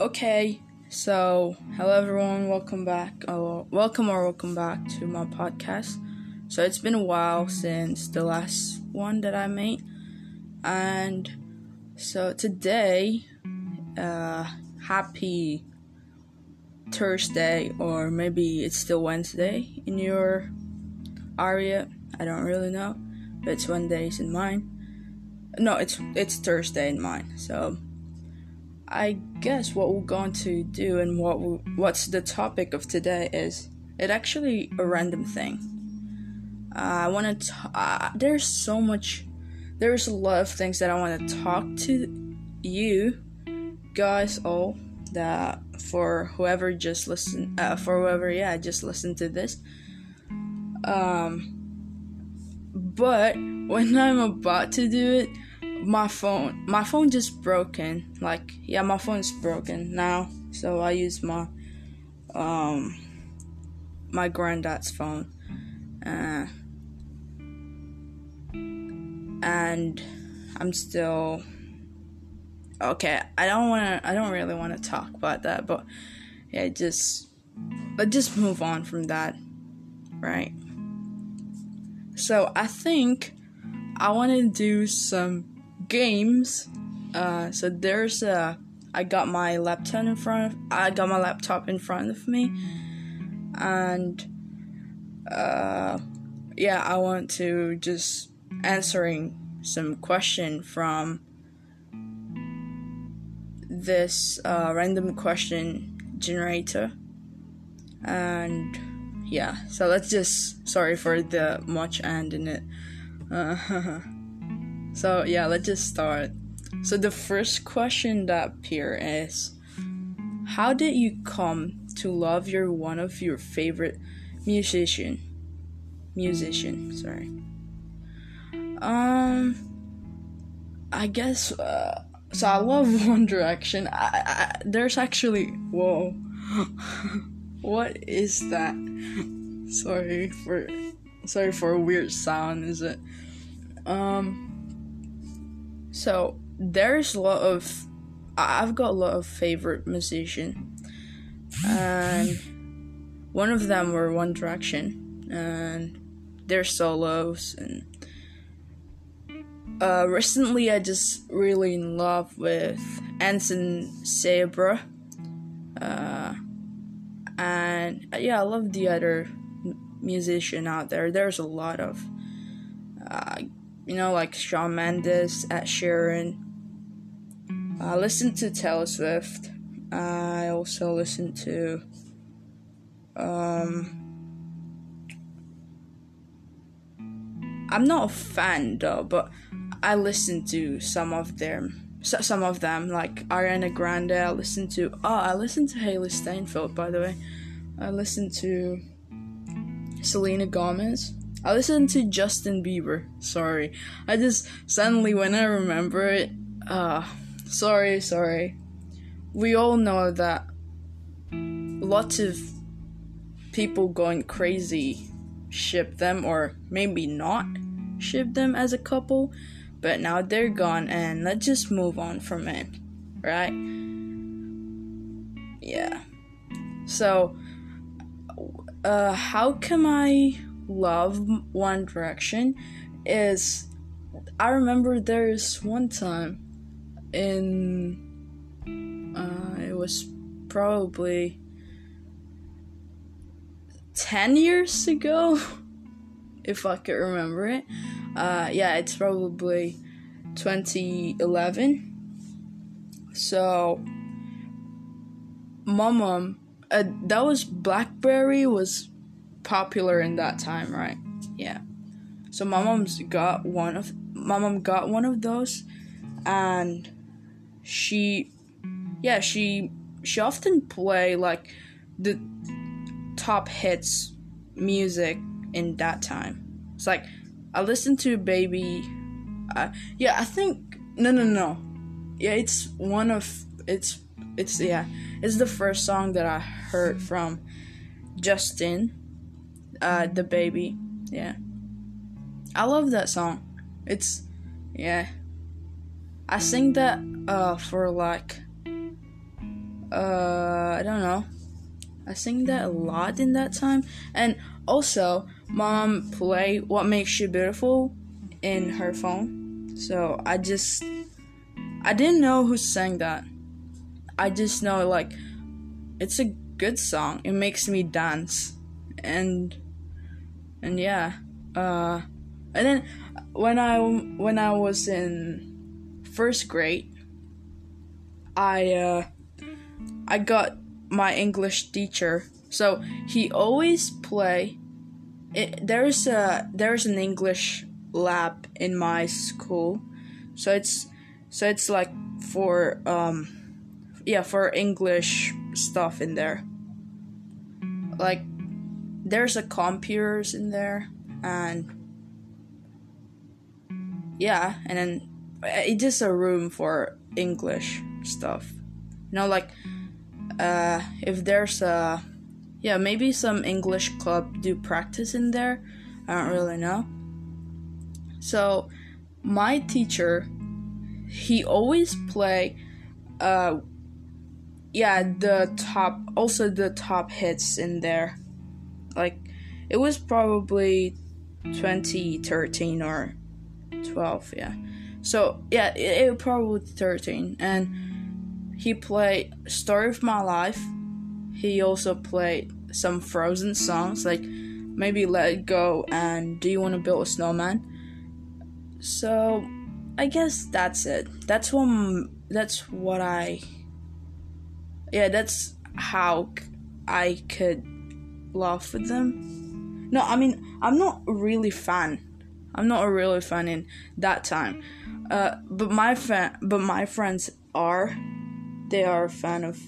Okay, so hello everyone, welcome back. Oh, welcome or welcome back to my podcast. So it's been a while since the last one that I made, and so today, uh, happy Thursday, or maybe it's still Wednesday in your area. I don't really know, but it's Wednesdays in mine. No, it's it's Thursday in mine. So I guess what we're going to do and what what's the topic of today is it actually a random thing. Uh, I want to. Uh, there's so much. There's a lot of things that I want to talk to you guys all that for whoever just listen uh, for whoever yeah just listen to this. Um, but when I'm about to do it my phone my phone just broken. Like yeah my phone's broken now. So i use my um my granddad's phone. Uh, and i'm still okay i don't want to i don't really want to talk about that but yeah just let's just move on from that right? So i think i want to do some games. Uh, so there's a. I got my laptop in front. Of, I got my laptop in front of me, and uh, yeah, I want to just answering some question from this uh, random question generator, and yeah. So let's just sorry for the much and in it. Uh, So yeah, let's just start. So the first question that appear is how did you come to love your one of your favorite musician? Musician, sorry. Um I guess uh, so I love One Direction. I, I, there's actually whoa. what is that? Sorry for sorry for a weird sound, is it? Um so there's a lot of I've got a lot of favorite musician, and one of them were One Direction, and their solos and. Uh, recently, I just really in love with Anson Seabra, uh, and yeah, I love the other musician out there. There's a lot of uh, you know, like Shawn Mendes, Ed Sheeran. I listen to Taylor Swift. I also listen to um I'm not a fan though, but I listen to some of them. Some of them, like Ariana Grande, I listen to. Oh, I listen to Hailee Steinfeld, by the way. I listen to Selena Gomez. I listened to Justin Bieber. Sorry. I just suddenly when I remember it, uh sorry, sorry. We all know that lots of people going crazy ship them or maybe not ship them as a couple, but now they're gone and let's just move on from it. Right? Yeah. So uh how can I love One Direction is I remember there's one time in uh, it was probably 10 years ago if I could remember it. Uh, yeah, it's probably 2011. So my mom uh, that was Blackberry was popular in that time, right? Yeah. So my mom's got one of my mom got one of those and she yeah, she she often play like the top hits music in that time. It's like I listened to Baby uh, yeah, I think no no no. Yeah, it's one of it's it's yeah, it's the first song that I heard from Justin uh, the baby. Yeah, I love that song. It's yeah. I sing that uh for like uh, I don't know. I sing that a lot in that time, and also mom play "What Makes You Beautiful" in her phone. So I just I didn't know who sang that. I just know like it's a good song. It makes me dance, and and yeah. Uh, and then when I when I was in first grade, I uh, I got my English teacher. So he always play. It, there's a there's an English lab in my school, so it's so it's like for um yeah for English stuff in there. Like there's a computers in there and yeah and then it's a room for English stuff. You know like uh, if there's a yeah maybe some english club do practice in there i don't really know so my teacher he always play uh yeah the top also the top hits in there like it was probably 2013 or 12 yeah so yeah it, it probably 13 and he played Story of My Life. He also played some Frozen songs like maybe Let It Go and Do You Want to Build a Snowman. So I guess that's it. That's what that's what I yeah, that's how I could laugh with them. No, I mean I'm not really fan. I'm not a really fan in that time. Uh, but my fan, but my friends are, they are a fan of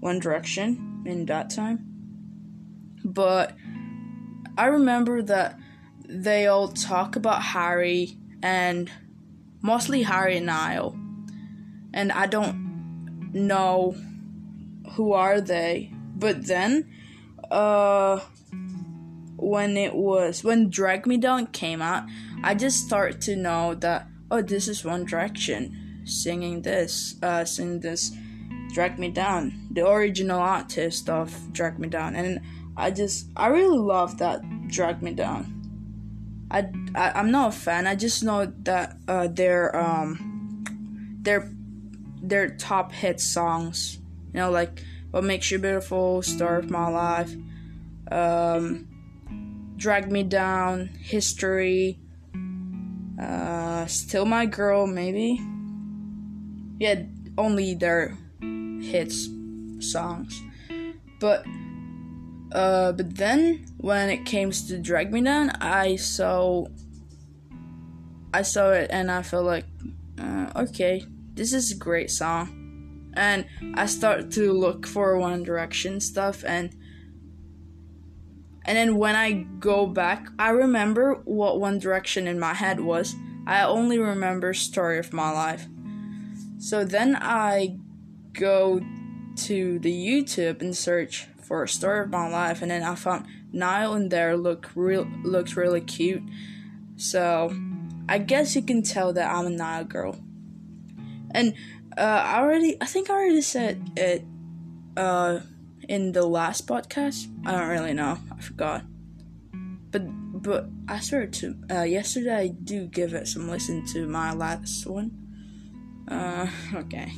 One Direction in that time. But I remember that they all talk about Harry and mostly Harry and Niall. And I don't know who are they. But then uh when it was when Drag Me Down came out, I just start to know that oh this is One Direction singing this, uh singing this Drag Me Down, the original artist of Drag Me Down, and I just I really love that Drag Me Down. I, I am not a fan. I just know that uh, their um their their top hit songs, you know, like What Makes You Beautiful, Story of My Life, um, Drag Me Down, History, uh, Steal My Girl, maybe. Yeah, only their hits songs. But uh but then when it came to Drag Me Down, I saw I saw it and I felt like uh, okay, this is a great song. And I start to look for One Direction stuff and and then when I go back, I remember what One Direction in my head was. I only remember Story of My Life. So then I go to the YouTube and search for story of my life, and then I found Niall in there look real looked really cute. So I guess you can tell that I'm a Niall girl. And uh, I already, I think I already said it uh, in the last podcast. I don't really know. I forgot. But but I started to uh, yesterday. I do give it some listen to my last one. Uh, okay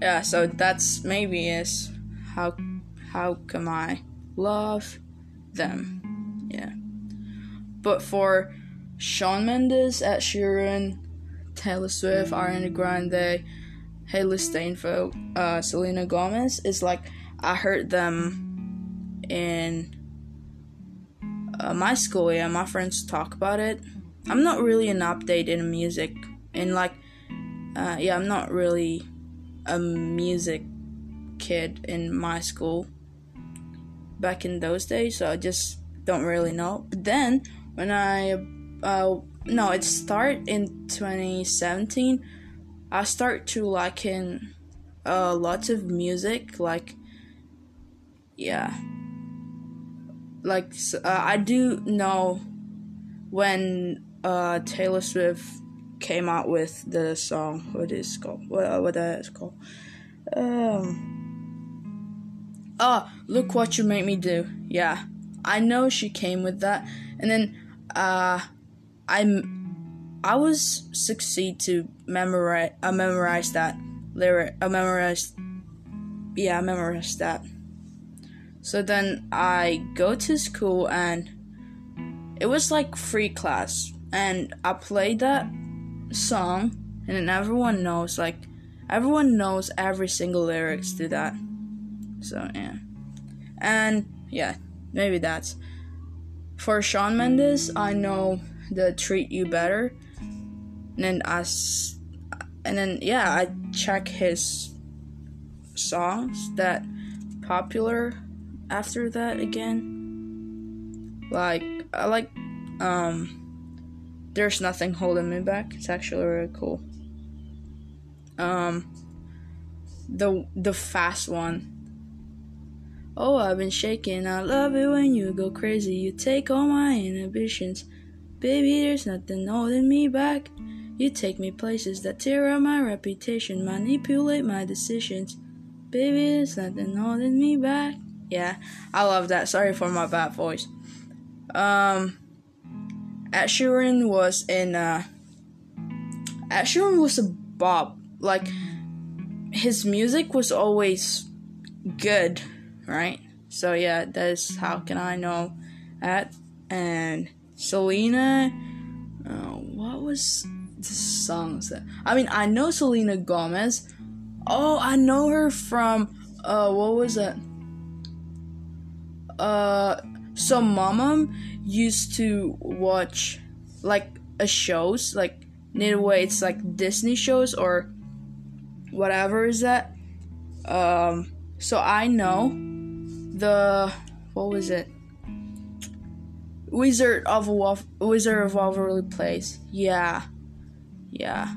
yeah, so that's maybe is how how come I love them? Yeah. But for Shawn Mendes, Ed Sheeran, Taylor Swift, Ariana Grande, Hailee Steinfeld, uh, Selena Gomez, It's like I heard them in uh, my school. Yeah, my friends talk about it. I'm not really an update in music, and like, uh, yeah, I'm not really a music kid in my school back in those days, so I just don't really know. But then when I uh, no, it start in 2017. I start to like in uh, lots of music, like yeah, like uh, I do know when uh, Taylor Swift came out with the song. What is called? What uh, what that is called? Um. Oh, look what you made me do. Yeah, I know she came with that, and then uh, I'm I was succeed to memorize. I memorized that lyric. I memorized. Yeah, I memorized that. So then I go to school and it was like free class, and I played that song, and then everyone knows like everyone knows every single lyrics to that. So yeah, and yeah, maybe that's for Shawn Mendes. I know the "Treat You Better," and then I, and then yeah, I check his songs that popular after that again. Like I like um there's nothing holding me back. It's actually really cool. Um the the fast one. Oh, I've been shaking. I love it when you go crazy. You take all my inhibitions. Baby, there's nothing holding me back. You take me places that tear up my reputation, manipulate my decisions. Baby, there's nothing holding me back. Yeah, I love that. Sorry for my bad voice. Um, Ed was in. Uh, was a bob. Like his music was always good, right? So yeah, that's how can I know that. And Selena, uh, what was the song? that? I mean, I know Selena Gomez. Oh, I know her from uh, what was it? Uh, so mama used to watch like a shows like a way it's like Disney shows or whatever is that. Um, so I know the what was it? Wizard of Wolf, Wizard of Waverly Place. Yeah, yeah.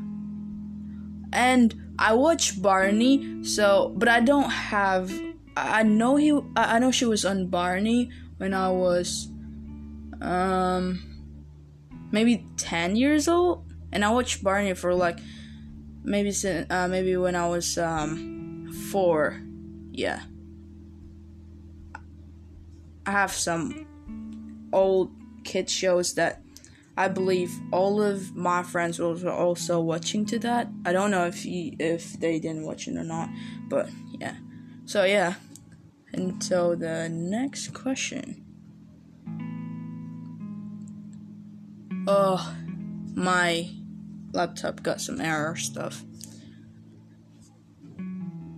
And I watch Barney, so but I don't have I know he. I know she was on Barney when I was, um, maybe ten years old, and I watched Barney for like, maybe uh, maybe when I was um four, yeah. I have some old kid shows that I believe all of my friends were also watching to that. I don't know if he, if they didn't watch it or not, but yeah. So yeah, and so the next question. Oh, my laptop got some error stuff.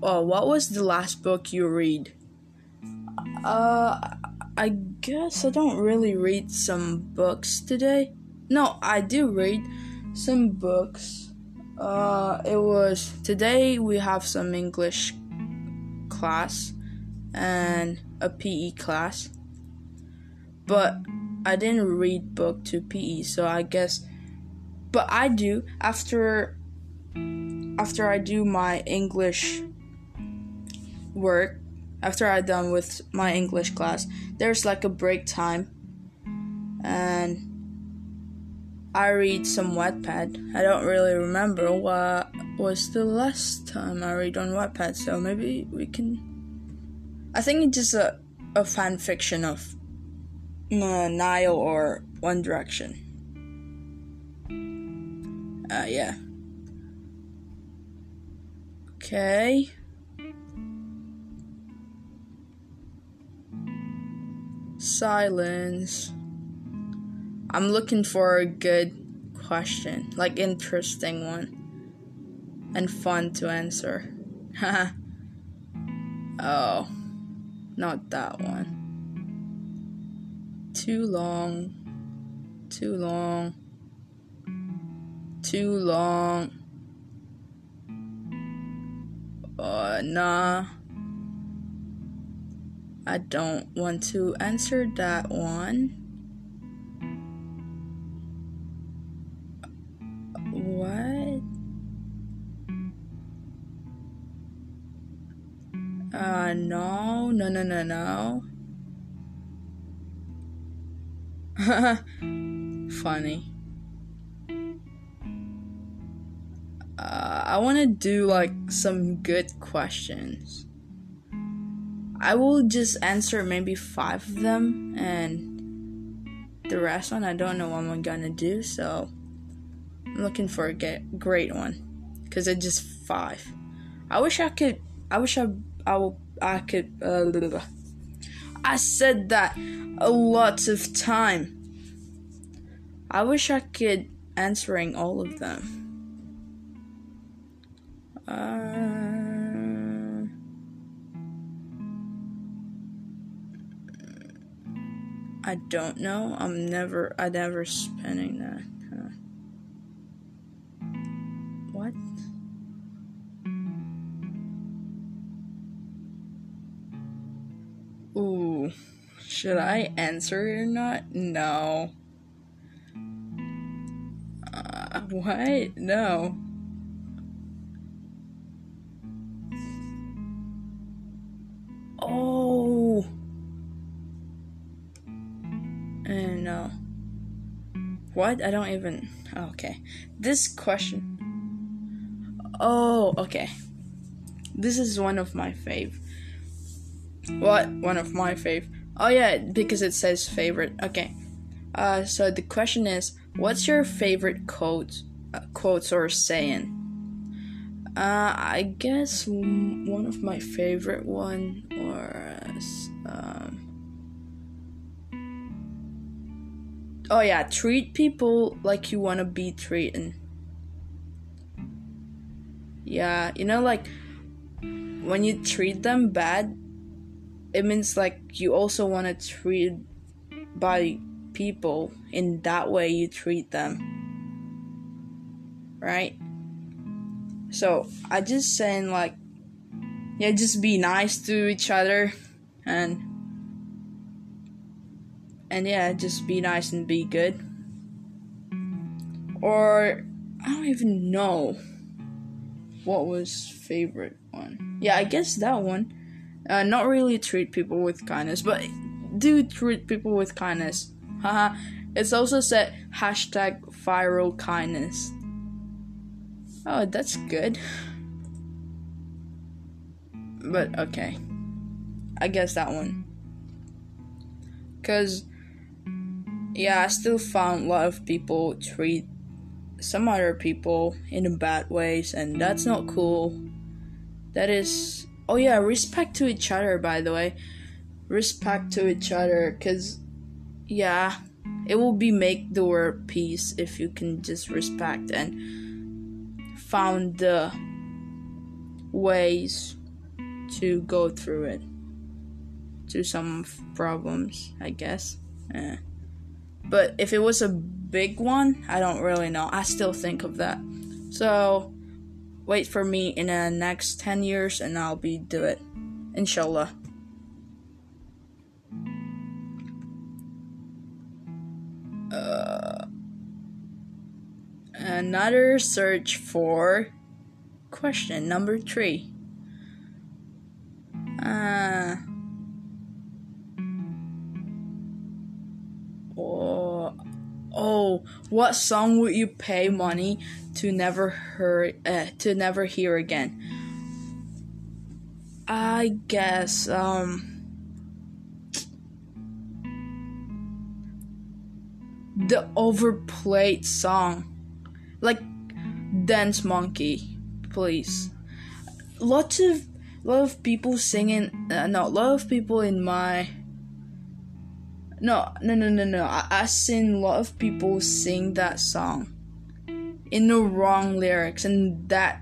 Oh, what was the last book you read? Uh, I guess I don't really read some books today. No, I do read some books. Uh, it was today we have some English class and a PE class. But I didn't read book to PE, so I guess but I do after after I do my English work, after I done with my English class, there's like a break time and I read some Wattpad. I don't really remember what was the last time I read on Wattpad, so maybe we can I think it's just a, a fan fiction of uh, Niall or One Direction. Uh, yeah. Okay. Silence. I'm looking for a good question, like interesting one and fun to answer. oh. Not that one. Too long. Too long. Too long. Uh, nah. I don't want to answer that one. What? Uh, no, no, no, no, no. Funny. Uh, I want to do like some good questions. I will just answer maybe five of them, and the rest one I don't know what I'm gonna do. So I'm looking for a get, great one, cause it's just five. I wish I could. I wish I. I will. I could. Uh, I said that a lot of time. I wish I could answering all of them. Uh, I don't know. I'm never. I never spending that. Huh. What? Ooh, should I answer it or not? No. Uh, what? No. Oh. And uh, no. What? I don't even. okay. This question. Oh, okay. This is one of my fave. What? One of my fave. Oh yeah, because it says favorite. Okay. Uh, so the question is, what's your favorite quote, uh, quotes or saying? Uh, I guess one of my favorite one was um, oh yeah, treat people like you want to be treated. Yeah, you know, like when you treat them bad, it means like you also want to treat by people in that way you treat them, right? So I just saying like yeah, just be nice to each other and and yeah, just be nice and be good. Or I don't even know what was favorite one. Yeah, I guess that one. Uh, not really treat people with kindness, but do treat people with kindness. Haha. it's also said hashtag viral kindness. Oh, that's good. But okay. I guess that one. Because, yeah, I still found a lot of people treat some other people in bad ways, and that's not cool. That is. Oh, yeah, respect to each other, by the way. Respect to each other, because, yeah, it will be make the world peace if you can just respect and found the ways to go through it to some problems i guess eh. But if it was a big one i don't really know. I still think of that. So wait for me in the next 10 years and i'll be do it. Inshallah. Another search for question number three. Uh, oh, what song would you pay money to never hear uh, to never hear again? I guess um the overplayed song like dance monkey please lots of lot of people singing uh, a lot of people in my no no no no no I, I seen a lot of people sing that song in the wrong lyrics and that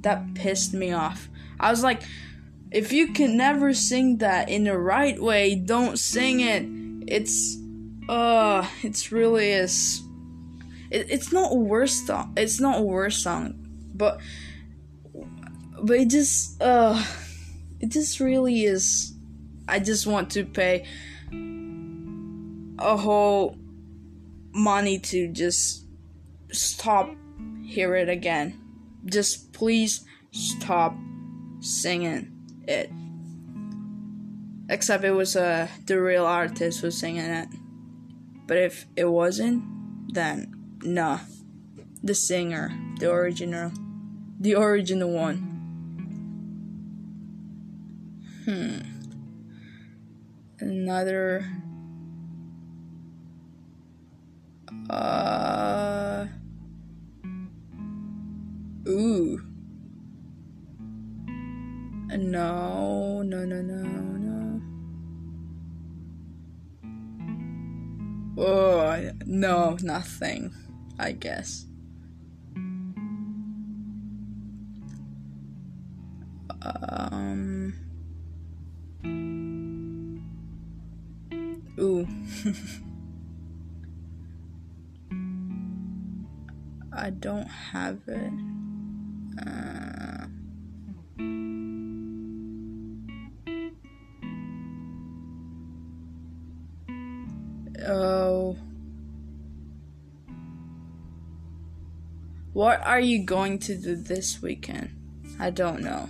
that pissed me off i was like if you can never sing that in the right way don't sing it it's uh it's really is it, it's not a worst song. It's not a worst song, but but it just uh it just really is. I just want to pay a whole money to just stop hear it again. Just please stop singing it. Except it was uh the real artist was singing it. But if it wasn't, then Nah. the singer, the original, the original one. Hmm. Another. Uh. Ooh. No, no, no, no, no. Oh, no, nothing, I guess. Have it. Uh, oh. What are you going to do this weekend? I don't know.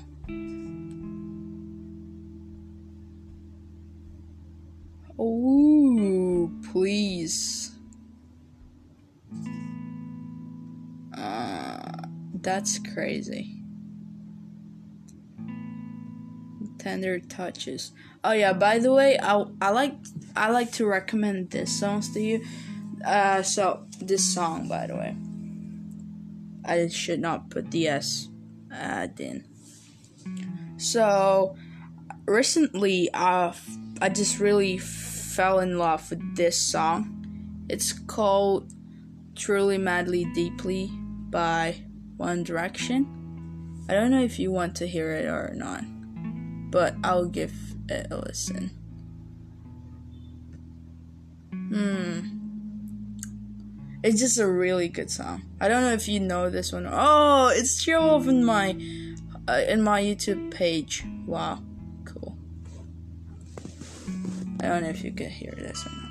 Oh, please. That's crazy. Tender touches. Oh yeah, by the way, I I like I like to recommend this songs to you. Uh, so this song, by the way, I should not put the S ad in. So recently, uh, I just really fell in love with this song. It's called "Truly, Madly, Deeply" by One Direction. I don't know if you want to hear it or not, but I'll give it a listen. Hmm. It's just a really good song. I don't know if you know this one. Oh, it's show off in my uh, in my YouTube page. Wow, cool. I don't know if you can hear this or not.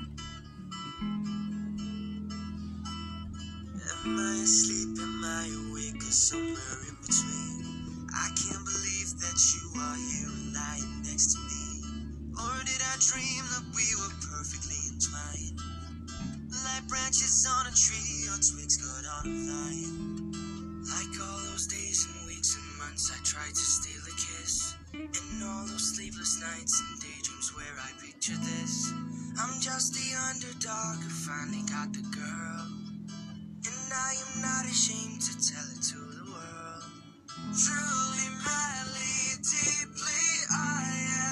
Am I asleep? Am I awake? Somewhere in between? I can't believe that you are here lying next to me. Or did I dream that we were perfectly entwined? Like branches on a tree or twigs caught on a vine. Like all those days and weeks and months I tried to steal a kiss. And all those sleepless nights and daydreams where I picture this. I'm just the underdog who finally got the girl. I am not ashamed to tell it to the world. Truly, madly, deeply, I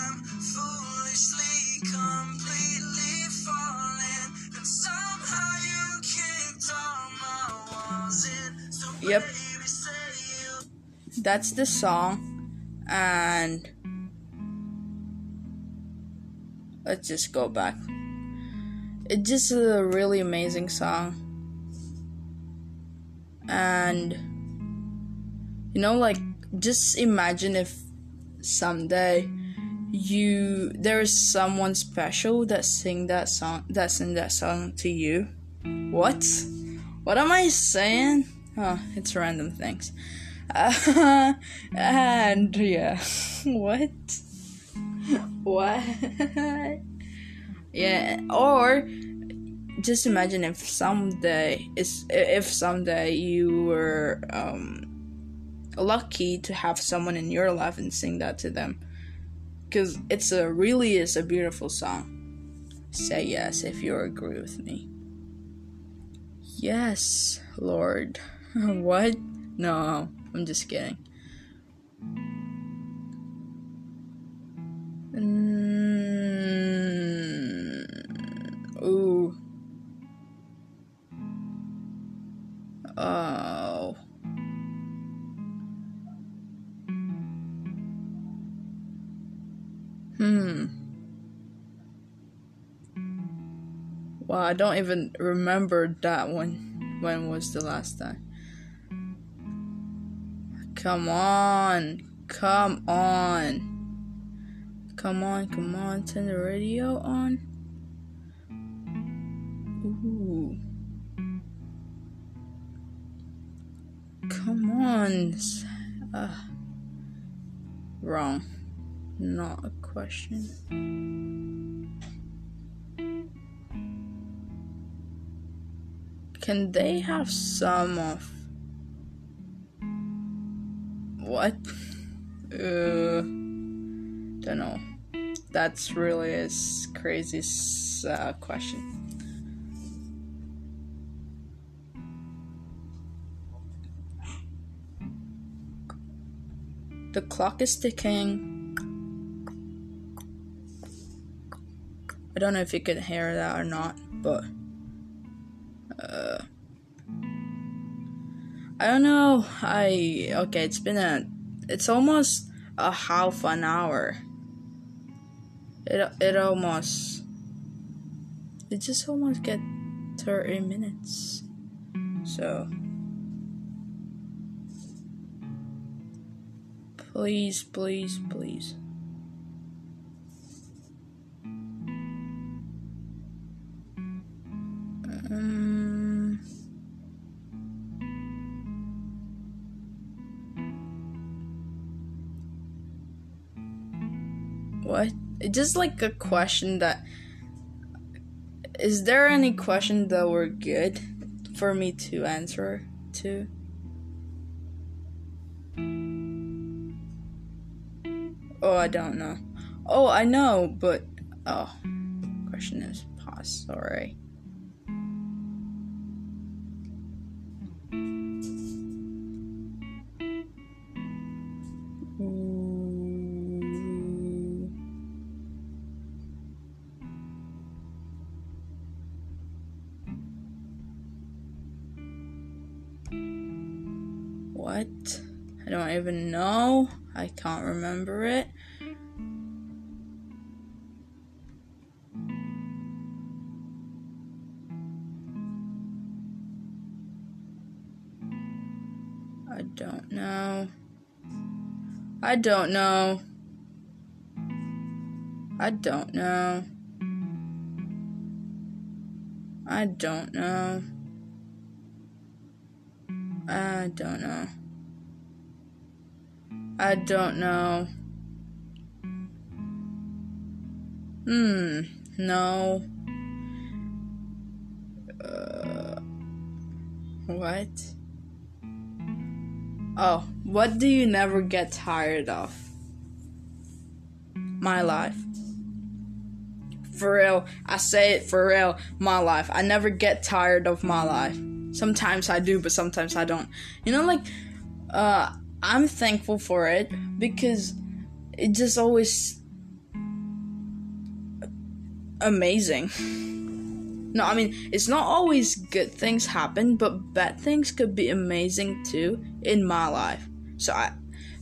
am foolishly, completely falling. And somehow you kicked all my walls in. So Yep. baby, say you That's the song, and let's just go back. It's just a really amazing song, and you know, like just imagine if someday you there is someone special that sing that song that sing that song to you. What? What am I saying? Oh, it's random things. Uh, and yeah, what? what? yeah, or just imagine if someday is if someday you were um lucky to have someone in your life and sing that to them, because it's a really is a beautiful song. Say yes if you agree with me. Yes, Lord. what? No, I'm just kidding. I don't even remember that one. When was the last time? Come on. Come on. Come on, come on. Turn the radio on. Ooh. Come on. Uh, wrong. Not a question. Can they have some of what? Uh, don't know. That's really a crazy uh, question. The clock is ticking. I don't know if you can hear that or not, but I don't know. I okay. It's been a. It's almost a half an hour. It it almost. It just almost get thirty minutes. So. Please, please, please. Um, just like a question that. Is there any question that were good for me to answer to? Oh, I don't know. Oh, I know, but oh, question is pause. Sorry. I don't know. I don't know. I don't know. I don't know. I don't know. Hmm, no. Uh, what? Oh, what do you never get tired of? My life. For real, I say it for real, my life. I never get tired of my life. Sometimes I do, but sometimes I don't. You know, like, uh, I'm thankful for it because it just always amazing. No, I mean, it's not always good things happen, but bad things could be amazing too in my life. So I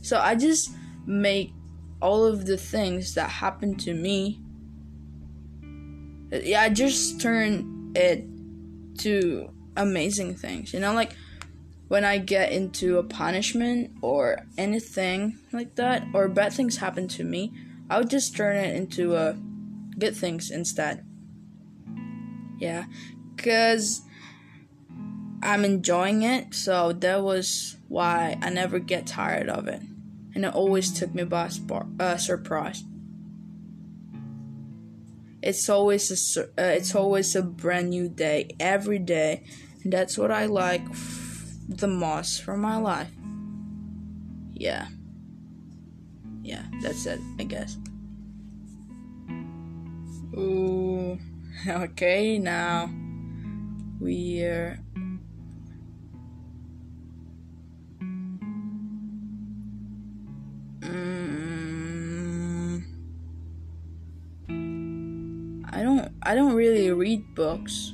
so I just make all of the things that happen to me yeah, I just turn it to amazing things. You know, like when I get into a punishment or anything like that, or bad things happen to me, I would just turn it into a good things instead. Yeah, because I'm enjoying it, so that was why I never get tired of it, and it always took me by uh, surprise. It's always a uh, it's always a brand new day every day, and that's what I like the most from my life. Yeah. Yeah, that's it, I guess. Ooh. Okay, now we're I don't I don't really read books.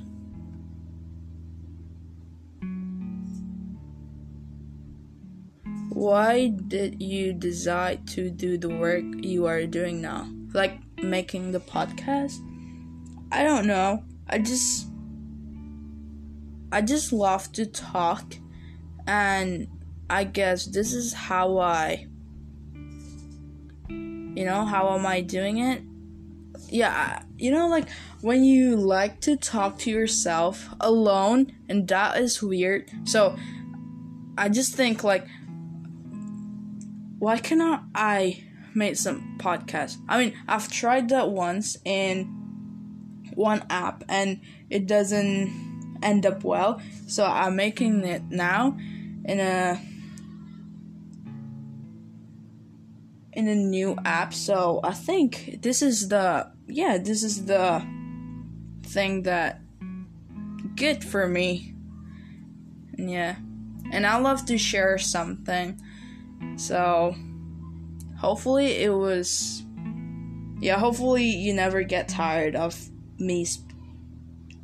Why did you decide to do the work you are doing now? Like making the podcast? I don't know. I just I just love to talk and I guess this is how I you know, how am I doing it? Yeah, you know like when you like to talk to yourself alone and that is weird. So I just think like why cannot I make some podcasts? I mean, I've tried that once in one app and it doesn't end up well. So I'm making it now in a in a new app, so I think this is the yeah, this is the thing that good for me. Yeah. And I love to share something. So hopefully it was yeah, hopefully you never get tired of me sp-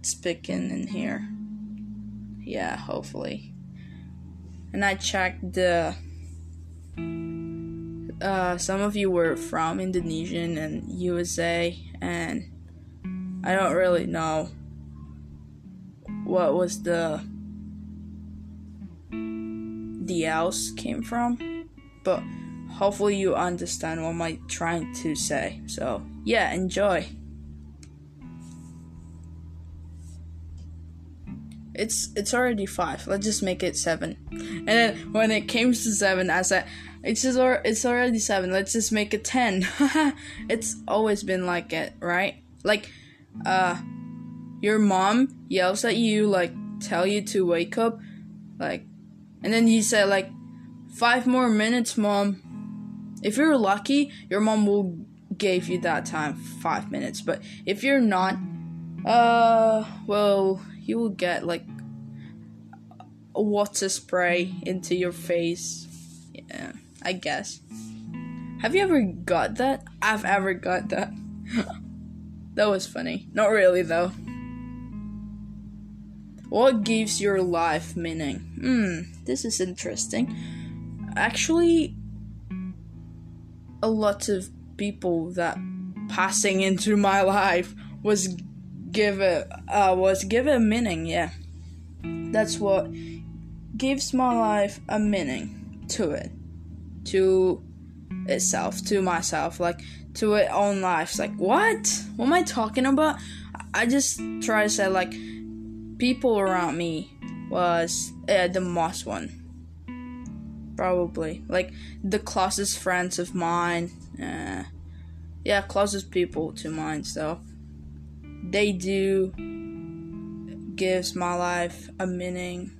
speaking in here. Yeah, hopefully. And I checked the uh, some of you were from Indonesian and USA, and I don't really know what was the the else came from, but hopefully you understand what I'm trying to say. So yeah, enjoy. It's it's already five. Let's just make it seven. And then when it came to seven, I said, "It's it's already seven. Let's just make it ten. it's always been like it, right? Like, uh, your mom yells at you, like tell you to wake up, like, and then you say like, five more minutes, mom. If you're lucky, your mom will give you that time, five minutes. But if you're not, uh, well, you will get like a water spray into your face. Yeah, I guess. Have you ever got that? I've ever got that. that was funny. Not really though. What gives your life meaning? Hmm, this is interesting. Actually, a lot of people that passing into my life was give it uh, was give a meaning. Yeah, that's what gives my life a meaning to it, to itself, to myself, like to its own life. Like what? What am I talking about? I just try to say like people around me was uh, the most one. Probably like the closest friends of mine. Uh, yeah, closest people to mine. So they do gives my life a meaning.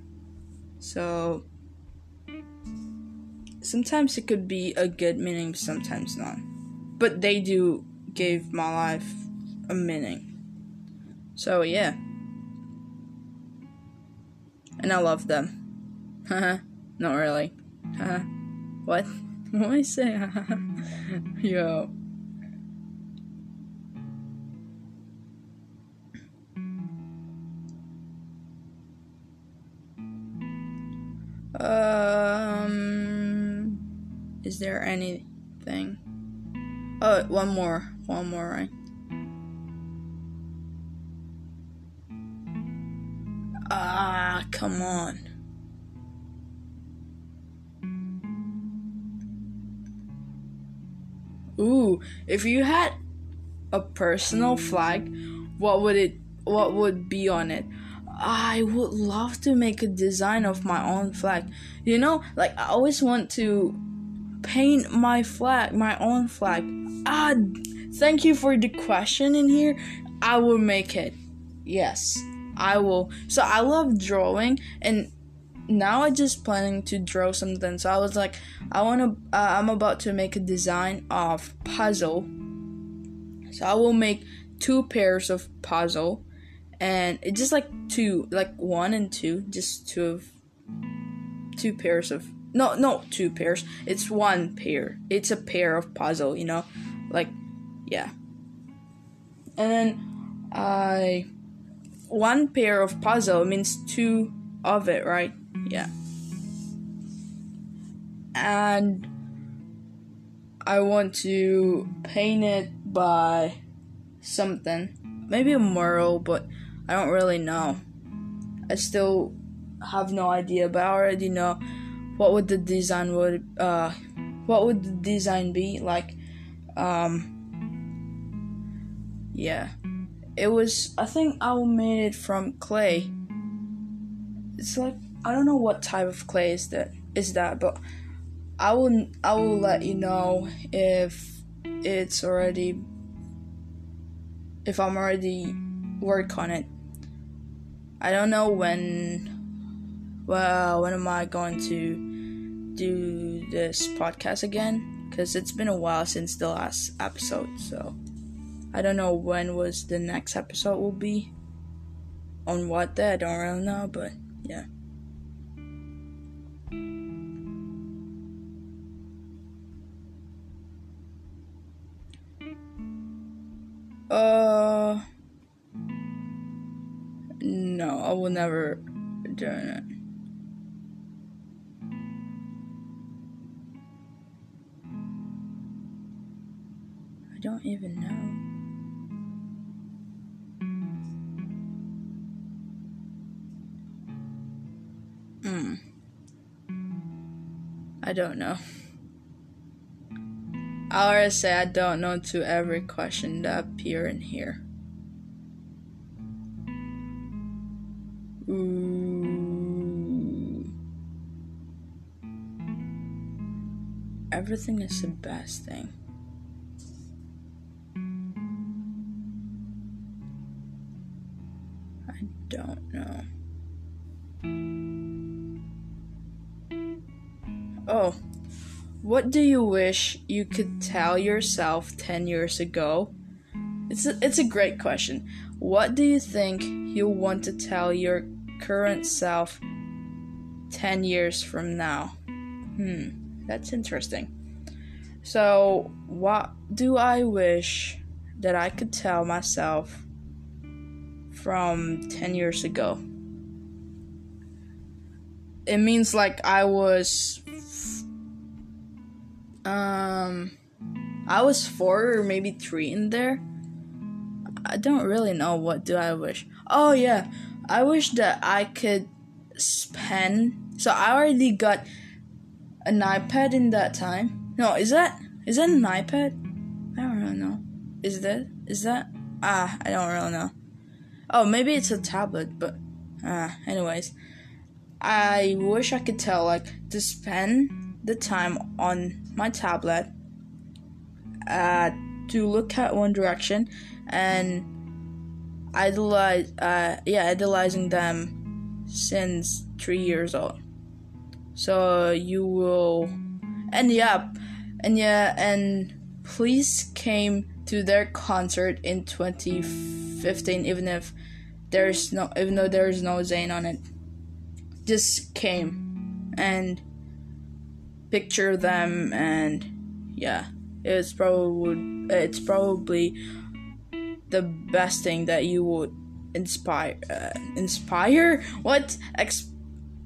So sometimes it could be a good meaning, sometimes not. But they do give my life a meaning. So yeah. And I love them. Haha. not really. Haha. what? What I say? Yo. Um, is there anything? Oh, one more, one more, right? Ah, come on. Ooh, if you had a personal flag, what would it what would be on it? I would love to make a design of my own flag. You know, like I always want to paint my flag, my own flag. Ah, thank you for the question in here. I will make it. Yes, I will. So I love drawing and now I just planning to draw something. So I was like, I want to. Uh, I'm about to make a design of puzzle. So I will make two pairs of puzzle and it's just like two, like one and two, just two of two pairs of no, no, two pairs. It's one pair. It's a pair of puzzle, you know, like yeah. And then I one pair of puzzle means two of it, right? Yeah. And I want to paint it by something. Maybe a mural, but I don't really know. I still have no idea, but I already know what would the design would uh what would the design be? Like um yeah. It was i think i made it from clay. It's like i don't know what type of clay is that is that but i will i will let you know if it's already if i'm already work on it. I don't know when. Well, when am I going to do this podcast again? because it's been a while since the last episode, so I don't know when was the next episode will be. On what day, I don't really know, but yeah. Uh, no, I will never do it. I don't even know. Hmm. I don't know. I already say I don't know to every question that appear in here. Ooh. Everything is the best thing. What do you wish you could tell yourself 10 years ago? It's a, it's a great question. What do you think you want to tell your current self 10 years from now? Hmm, that's interesting. So, what do I wish that I could tell myself from 10 years ago? It means like I was um, I was four or maybe three in there. I don't really know what do I wish. Oh yeah, I wish that I could spend. So I already got an iPad in that time. No, is that is that an iPad? I don't really know. Is that is that? Ah, I don't really know. Oh, maybe it's a tablet, but ah, anyways. I wish I could tell like to spend the time on my tablet uh, to look at one direction and idolize uh, yeah idolizing them since three years old. So you will and yeah and yeah and police came to their concert in 2015 even if there's no even though there's no Zayn on it. Just came and picture them and yeah it's probably it's probably the best thing that you would inspire uh, inspire? What? Ex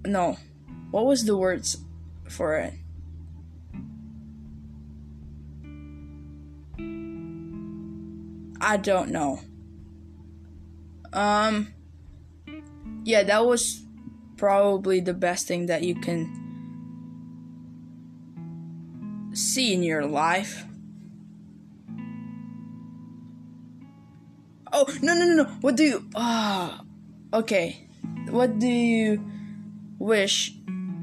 no. What was the words for it? I don't know. Um yeah that was probably the best thing that you can see in your life? Oh, no, no, no, no. What do you. Ah. okay. What do you wish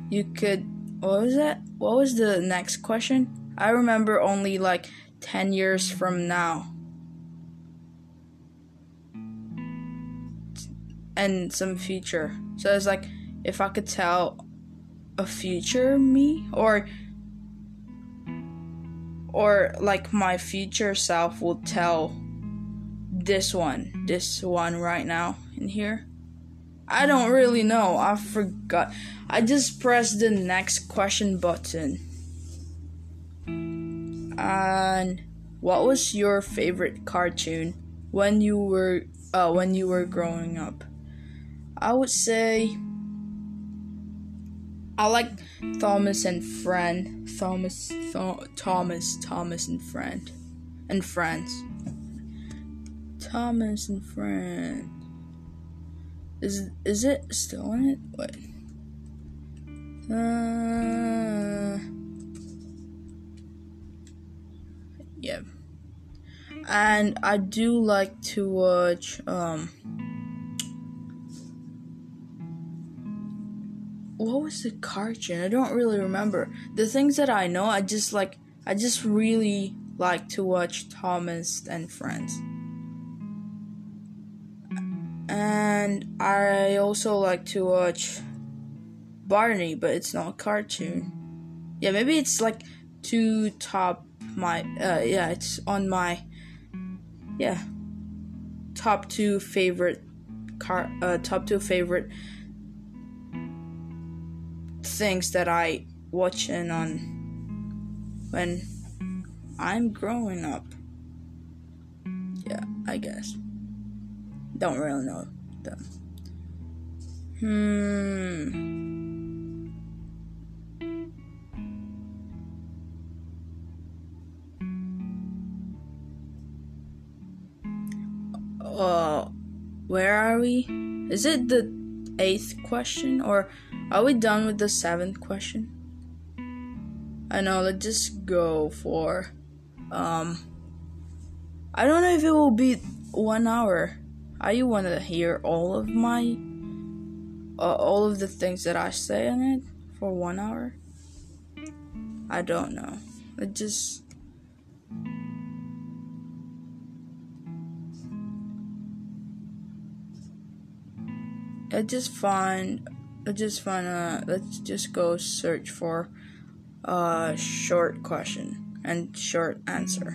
you could. What was that? What was the next question? I remember only like 10 years from now. And some future. So it's like if I could tell a future me or or like my future self will tell this one, this one right now in here. I don't really know. I forgot. I just pressed the next question button. And what was your favorite cartoon when you were uh when you were growing up? I would say I like Thomas and Friend. Thomas, Th- Thomas, Thomas and Friend, and Friends. Thomas and Friend. Is is it still in it? Wait. Uh. Yeah. And I do like to watch um what was the cartoon? I don't really remember. The things that I know, I just like I just really like to watch Thomas and Friends. And I also like to watch Barney, but it's not a cartoon. Yeah, maybe it's like two top my uh yeah it's on my yeah top two favorite car uh top two favorite things that I watch watching on when I'm growing up. Yeah, I guess. Don't really know them. Hmm. Uh, where are we? Is it the eighth question or are we done with the seventh question? I know, let's just go for um I don't know if it will be one hour. Are you want to hear all of my uh, all of the things that I say in it for one hour? I don't know. It just I just find I just find uh let's just go search for a short question and short answer.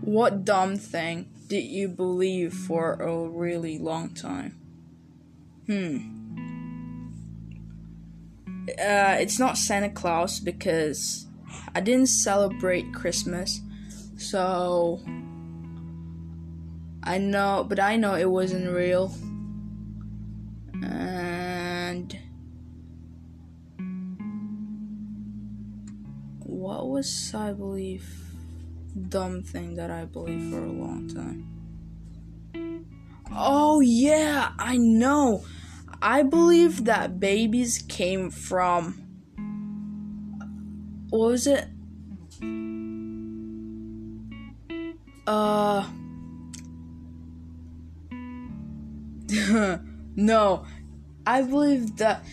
What dumb thing did you believe for a really long time? Hmm. Uh, it's not Santa Claus because I didn't celebrate Christmas, so I know, but I know it wasn't real. And what was I believe dumb thing that I believed for a long time? Oh yeah, I know. I believe that babies came from what was it? Uh no, I believe that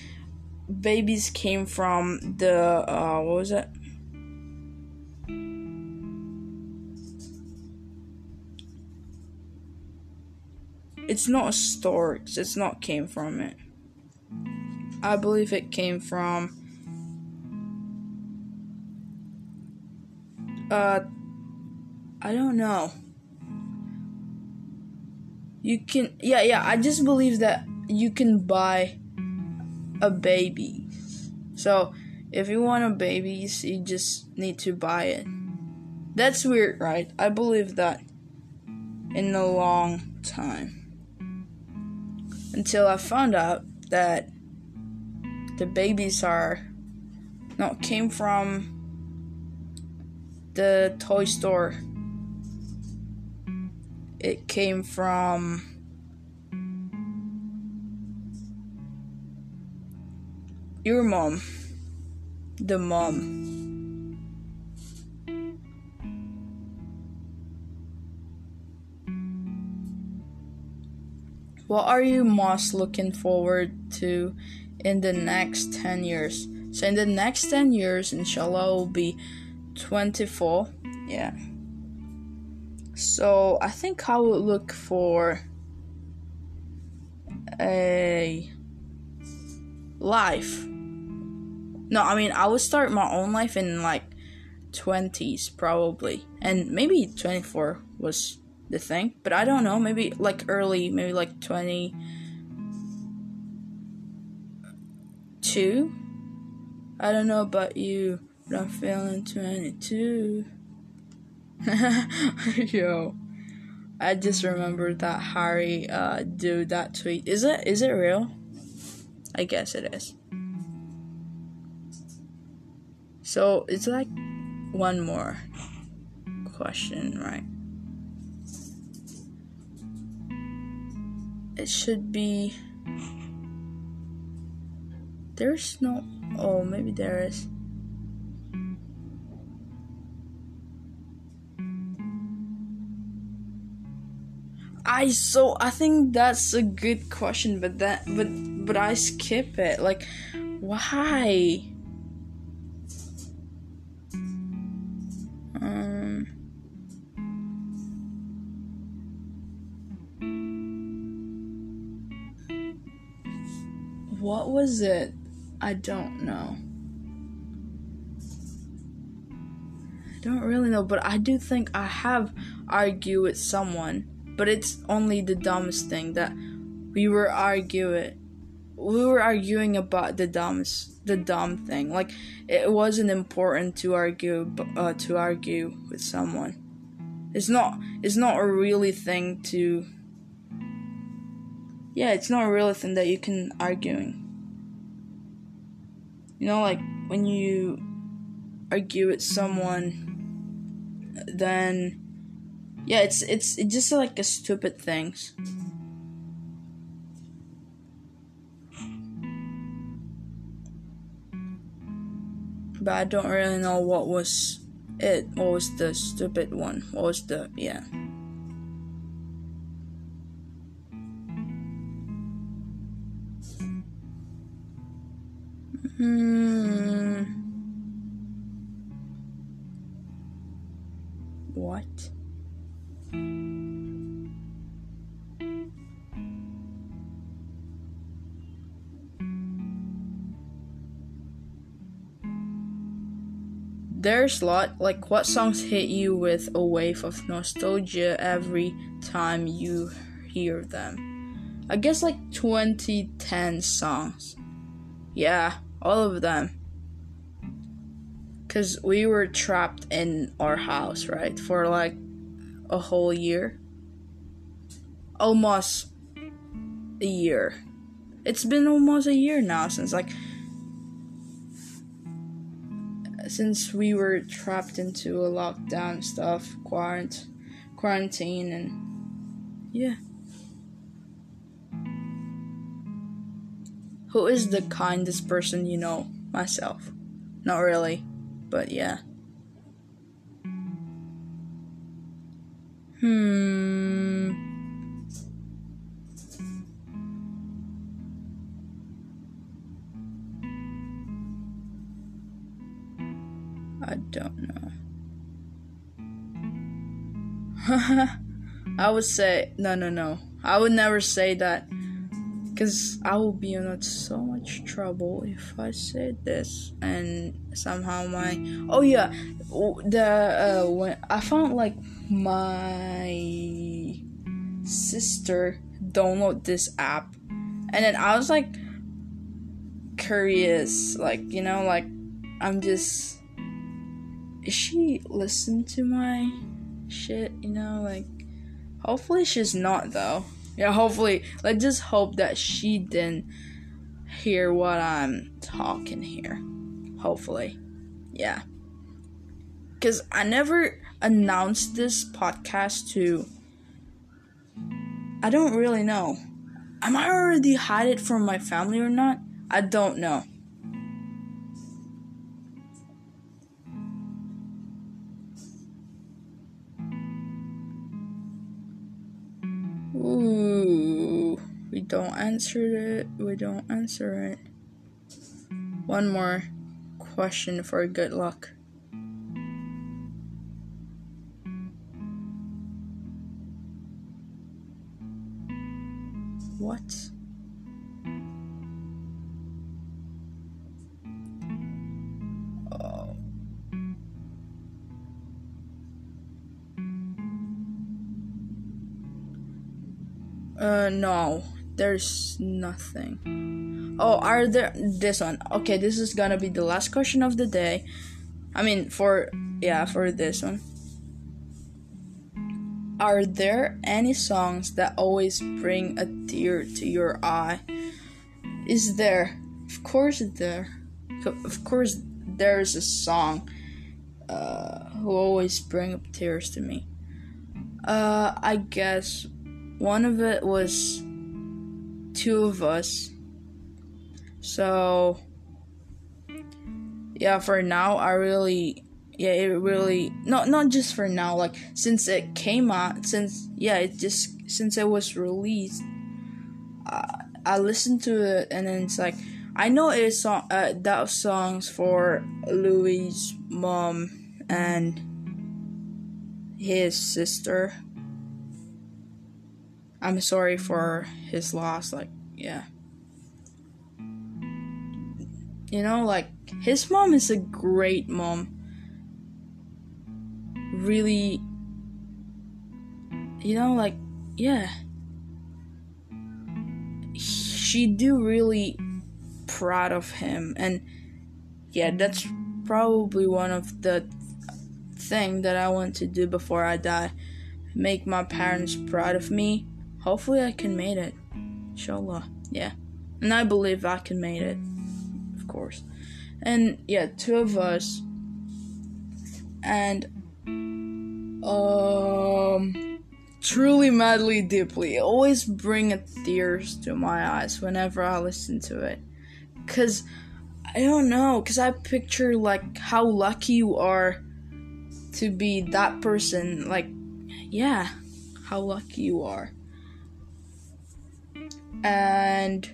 babies came from the uh, what was it? It's not a stork. It's not came from it. I believe it came from uh I don't know you can yeah yeah i just believe that you can buy a baby. So if you want a baby you just need to buy it. That's weird right? I believe that in a long time. Until i found out that the babies are not came from the toy store. It came from your mom, the mom. What are you most looking forward to in the next 10 years? So, in the next 10 years, inshallah, will be 24. Yeah. So I think I would look for a life. No, I mean I would start my own life in like 20s probably. And maybe 24 was the thing, but I don't know, maybe like early, maybe like 22. I don't know about you, but I'm feeling 22. Yo, I just remembered that Harry uh do that tweet. Is it is it real? I guess it is. So it's like one more question, right? It should be. There's no. Oh, maybe there is. I so I think that's a good question, but that but but I skip it. Like, why? What was it? I don't know. I don't really know, but I do think I have argued with someone, but it's only the dumbest thing that we were arguing. We were arguing about the dumbest, the dumb thing. Like it wasn't important to argue, uh, to argue with someone. It's not. It's not a really thing to yeah, it's not a real thing that you can arguing. You know, like when you argue with someone, then yeah, it's it's it's just like a stupid things. But I don't really know what was it. What was the stupid one? What was the yeah? Hmm. What? There's a lot like what songs hit you with a wave of nostalgia every time you hear them. I guess like 2010 songs. Yeah, all of them. Because we were trapped in our house, right? For like a whole year. Almost a year. It's been almost a year now since, like, since we were trapped into a lockdown stuff, quarant- quarantine, and yeah. Who is the kindest person you know? Myself. Not really, but yeah. Hmm. I don't know. I would say no, no, no. I would never say that because I will be in so much trouble if I say this and somehow my oh yeah the uh, when I found like my sister download this app and then I was like curious like you know like I'm just is she listen to my shit you know like hopefully she's not though yeah, hopefully, let's just hope that she didn't hear what I'm talking here. Hopefully. Yeah. Because I never announced this podcast to. I don't really know. Am I already hide it from my family or not? I don't know. Don't answer it. We don't answer it. One more question for good luck. What? Oh. Uh, no, there's nothing. Oh, are there this one? Okay, this is gonna be the last question of the day. I mean, for yeah, for this one. Are there any songs that always bring a tear to your eye? Is there? Of course, there. Of course, there's a song uh, who always bring up tears to me. Uh, I guess one of it was two of us. So yeah, for now I really yeah, it really not not just for now, like since it came out, since yeah, it just since it was released, uh, I listened to it and then it's like I know it's song uh, that songs for Louis' mom and his sister I'm sorry for his loss. Like, yeah. You know, like, his mom is a great mom. really you know like yeah she do really proud of him and yeah that's probably one of the thing that i want to do before i die make my parents proud of me hopefully i can make it. Inshallah. Yeah. And i believe i can make it. Of course. And yeah two of us. And um truly madly deeply always bring tears to my eyes whenever i listen to it. Because i don't know because i picture like how lucky you are to be that person. Like yeah how lucky you are and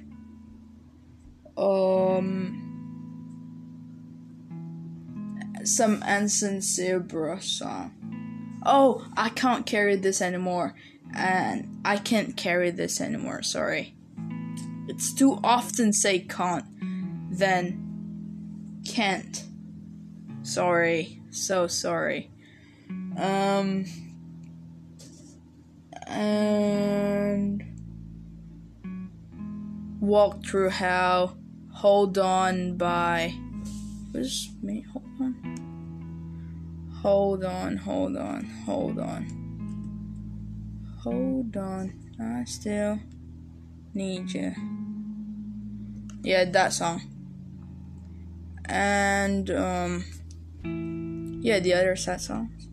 um some insincere brush song oh, I can't carry this anymore, and I can't carry this anymore, sorry. It's too often say can't than can't. Sorry, so sorry. Um, and walk through hell, hold on by. Where's me? Hold on. Hold on, hold on, hold on. Hold on. I still need you. Yeah, that song. And um yeah, the other sad songs.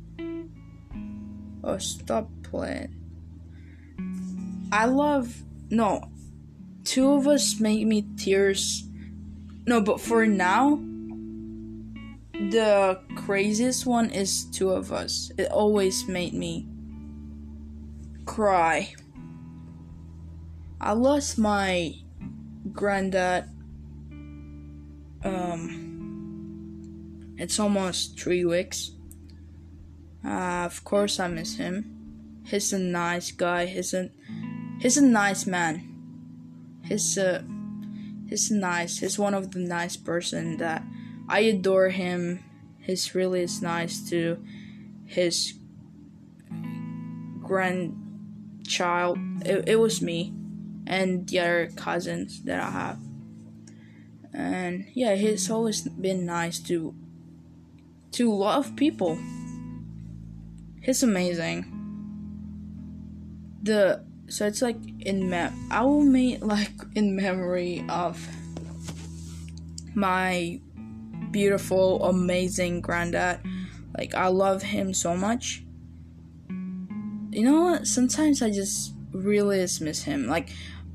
Oh, stop playing. I love no. Two of us make me tears. No, but for now, the craziest one is two of us. It always made me cry. I lost my granddad. Um, it's almost three weeks. Uh, of course, I miss him. He's a nice guy. He's a he's a nice man. He's a he's nice. He's one of the nice person that I adore him. He's really is nice to his grandchild. It, it was me and the other cousins that I have. And yeah, he's always been nice to to a lot of people. He's amazing. The so it's like in mem I will make like in memory of my beautiful, amazing granddad. Like, I love him so much. You know what? Sometimes I just really miss him. Like,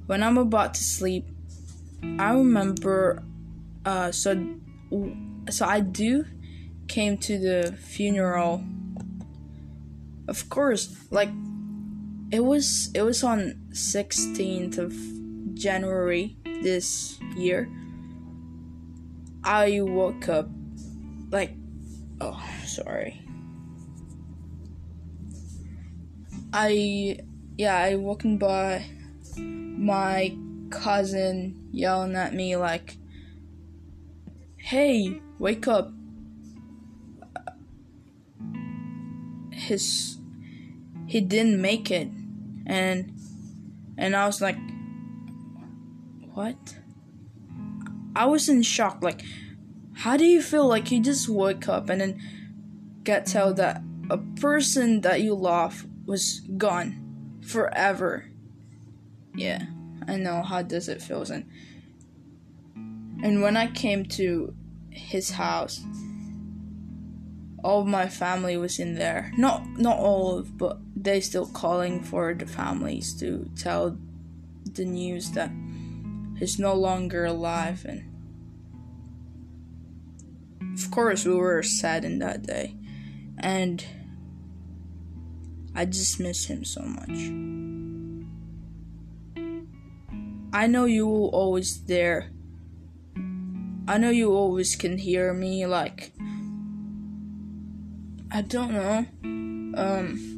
when I'm about to sleep, I remember, uh, so, so I do came to the funeral. Of course, like, it was, it was on 16th of January this year I woke up like oh sorry. I yeah, I woken by my cousin yelling at me like Hey, wake up. His he didn't make it and and I was like what? I was in shock. Like, how do you feel like you just woke up and then get told that a person that you love was gone forever? Yeah, I know. How does it feel? And and when I came to his house, all my family was in there. Not not all of, but they still calling for the families to tell the news that he's no longer alive and of course, we were saddened that day. And I just miss him so much. I know you will always there. I know you always can hear me like I don't know. Um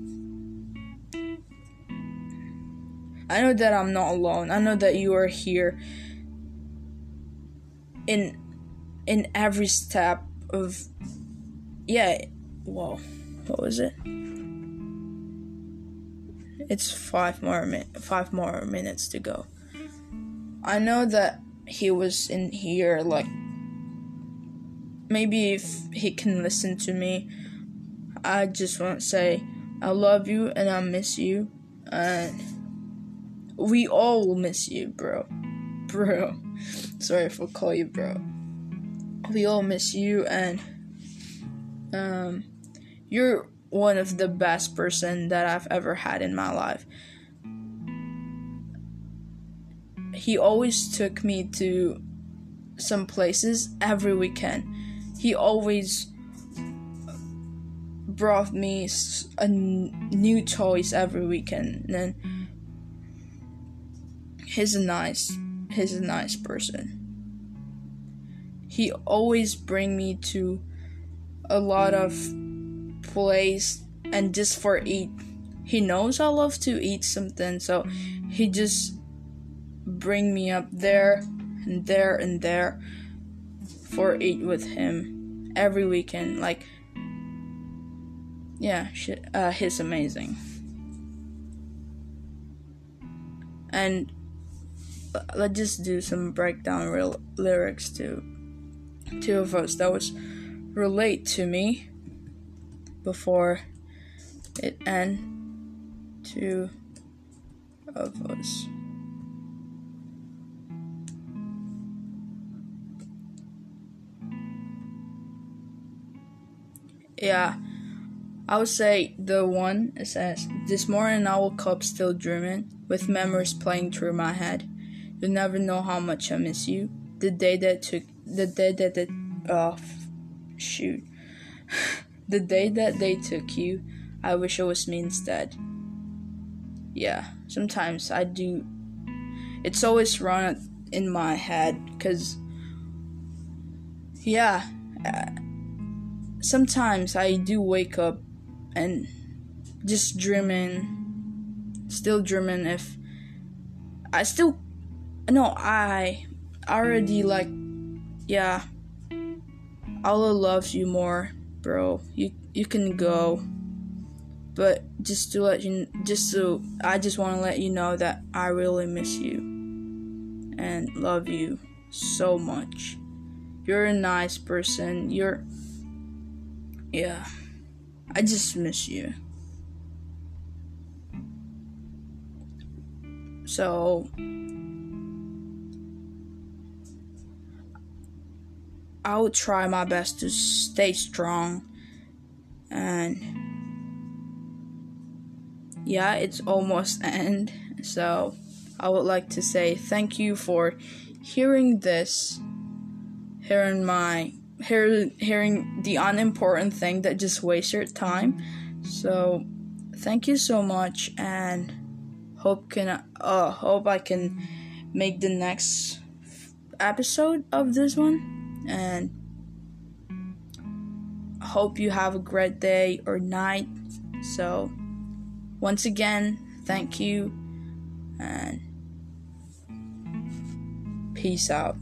I know that I'm not alone. I know that you are here in in every step of yeah well what was it? It's five more min- five more minutes to go. I know that he was in here like maybe if he can listen to me I just want to say I love you and I miss you. And we all miss you bro. Bro. Sorry if I call you bro. We all miss you and um you're one of the best person that I've ever had in my life. He always took me to some places every weekend. He always brought me a new toys every weekend. And he's a nice, he's a nice person. He always bring me to a lot of place and just for eat. He knows I love to eat something, so he just bring me up there and there and there for eat with him every weekend. Like, yeah, shit, uh, he's amazing. And let's just do some breakdown real lyrics to two of us that was relate to me before it end. Two of us. Yeah, I would say the one it says, This morning I woke up still dreaming, with memories playing through my head. You'll never know how much I miss you. The day that took, the day that the, oh, shoot. the day that they took you, I wish it was me instead. Yeah, sometimes I do. It's always run in my head, because, yeah. Uh, sometimes I do wake up and just dreaming, still dreaming if I still, no, I already like, yeah, Allah loves you more, bro. You you can go, but just to let you, just so I just want to let you know that I really miss you and love you so much. You're a nice person. You're yeah, I just miss you. So, I will try my best to stay strong. And yeah, it's almost end. So, I would like to say thank you for hearing this, hearing my hear, hearing the unimportant thing that just wastes your time. So, thank you so much, and hope can uh hope I can make the next episode of this one, and hope you have a great day or night. So, once again, thank you, and peace out.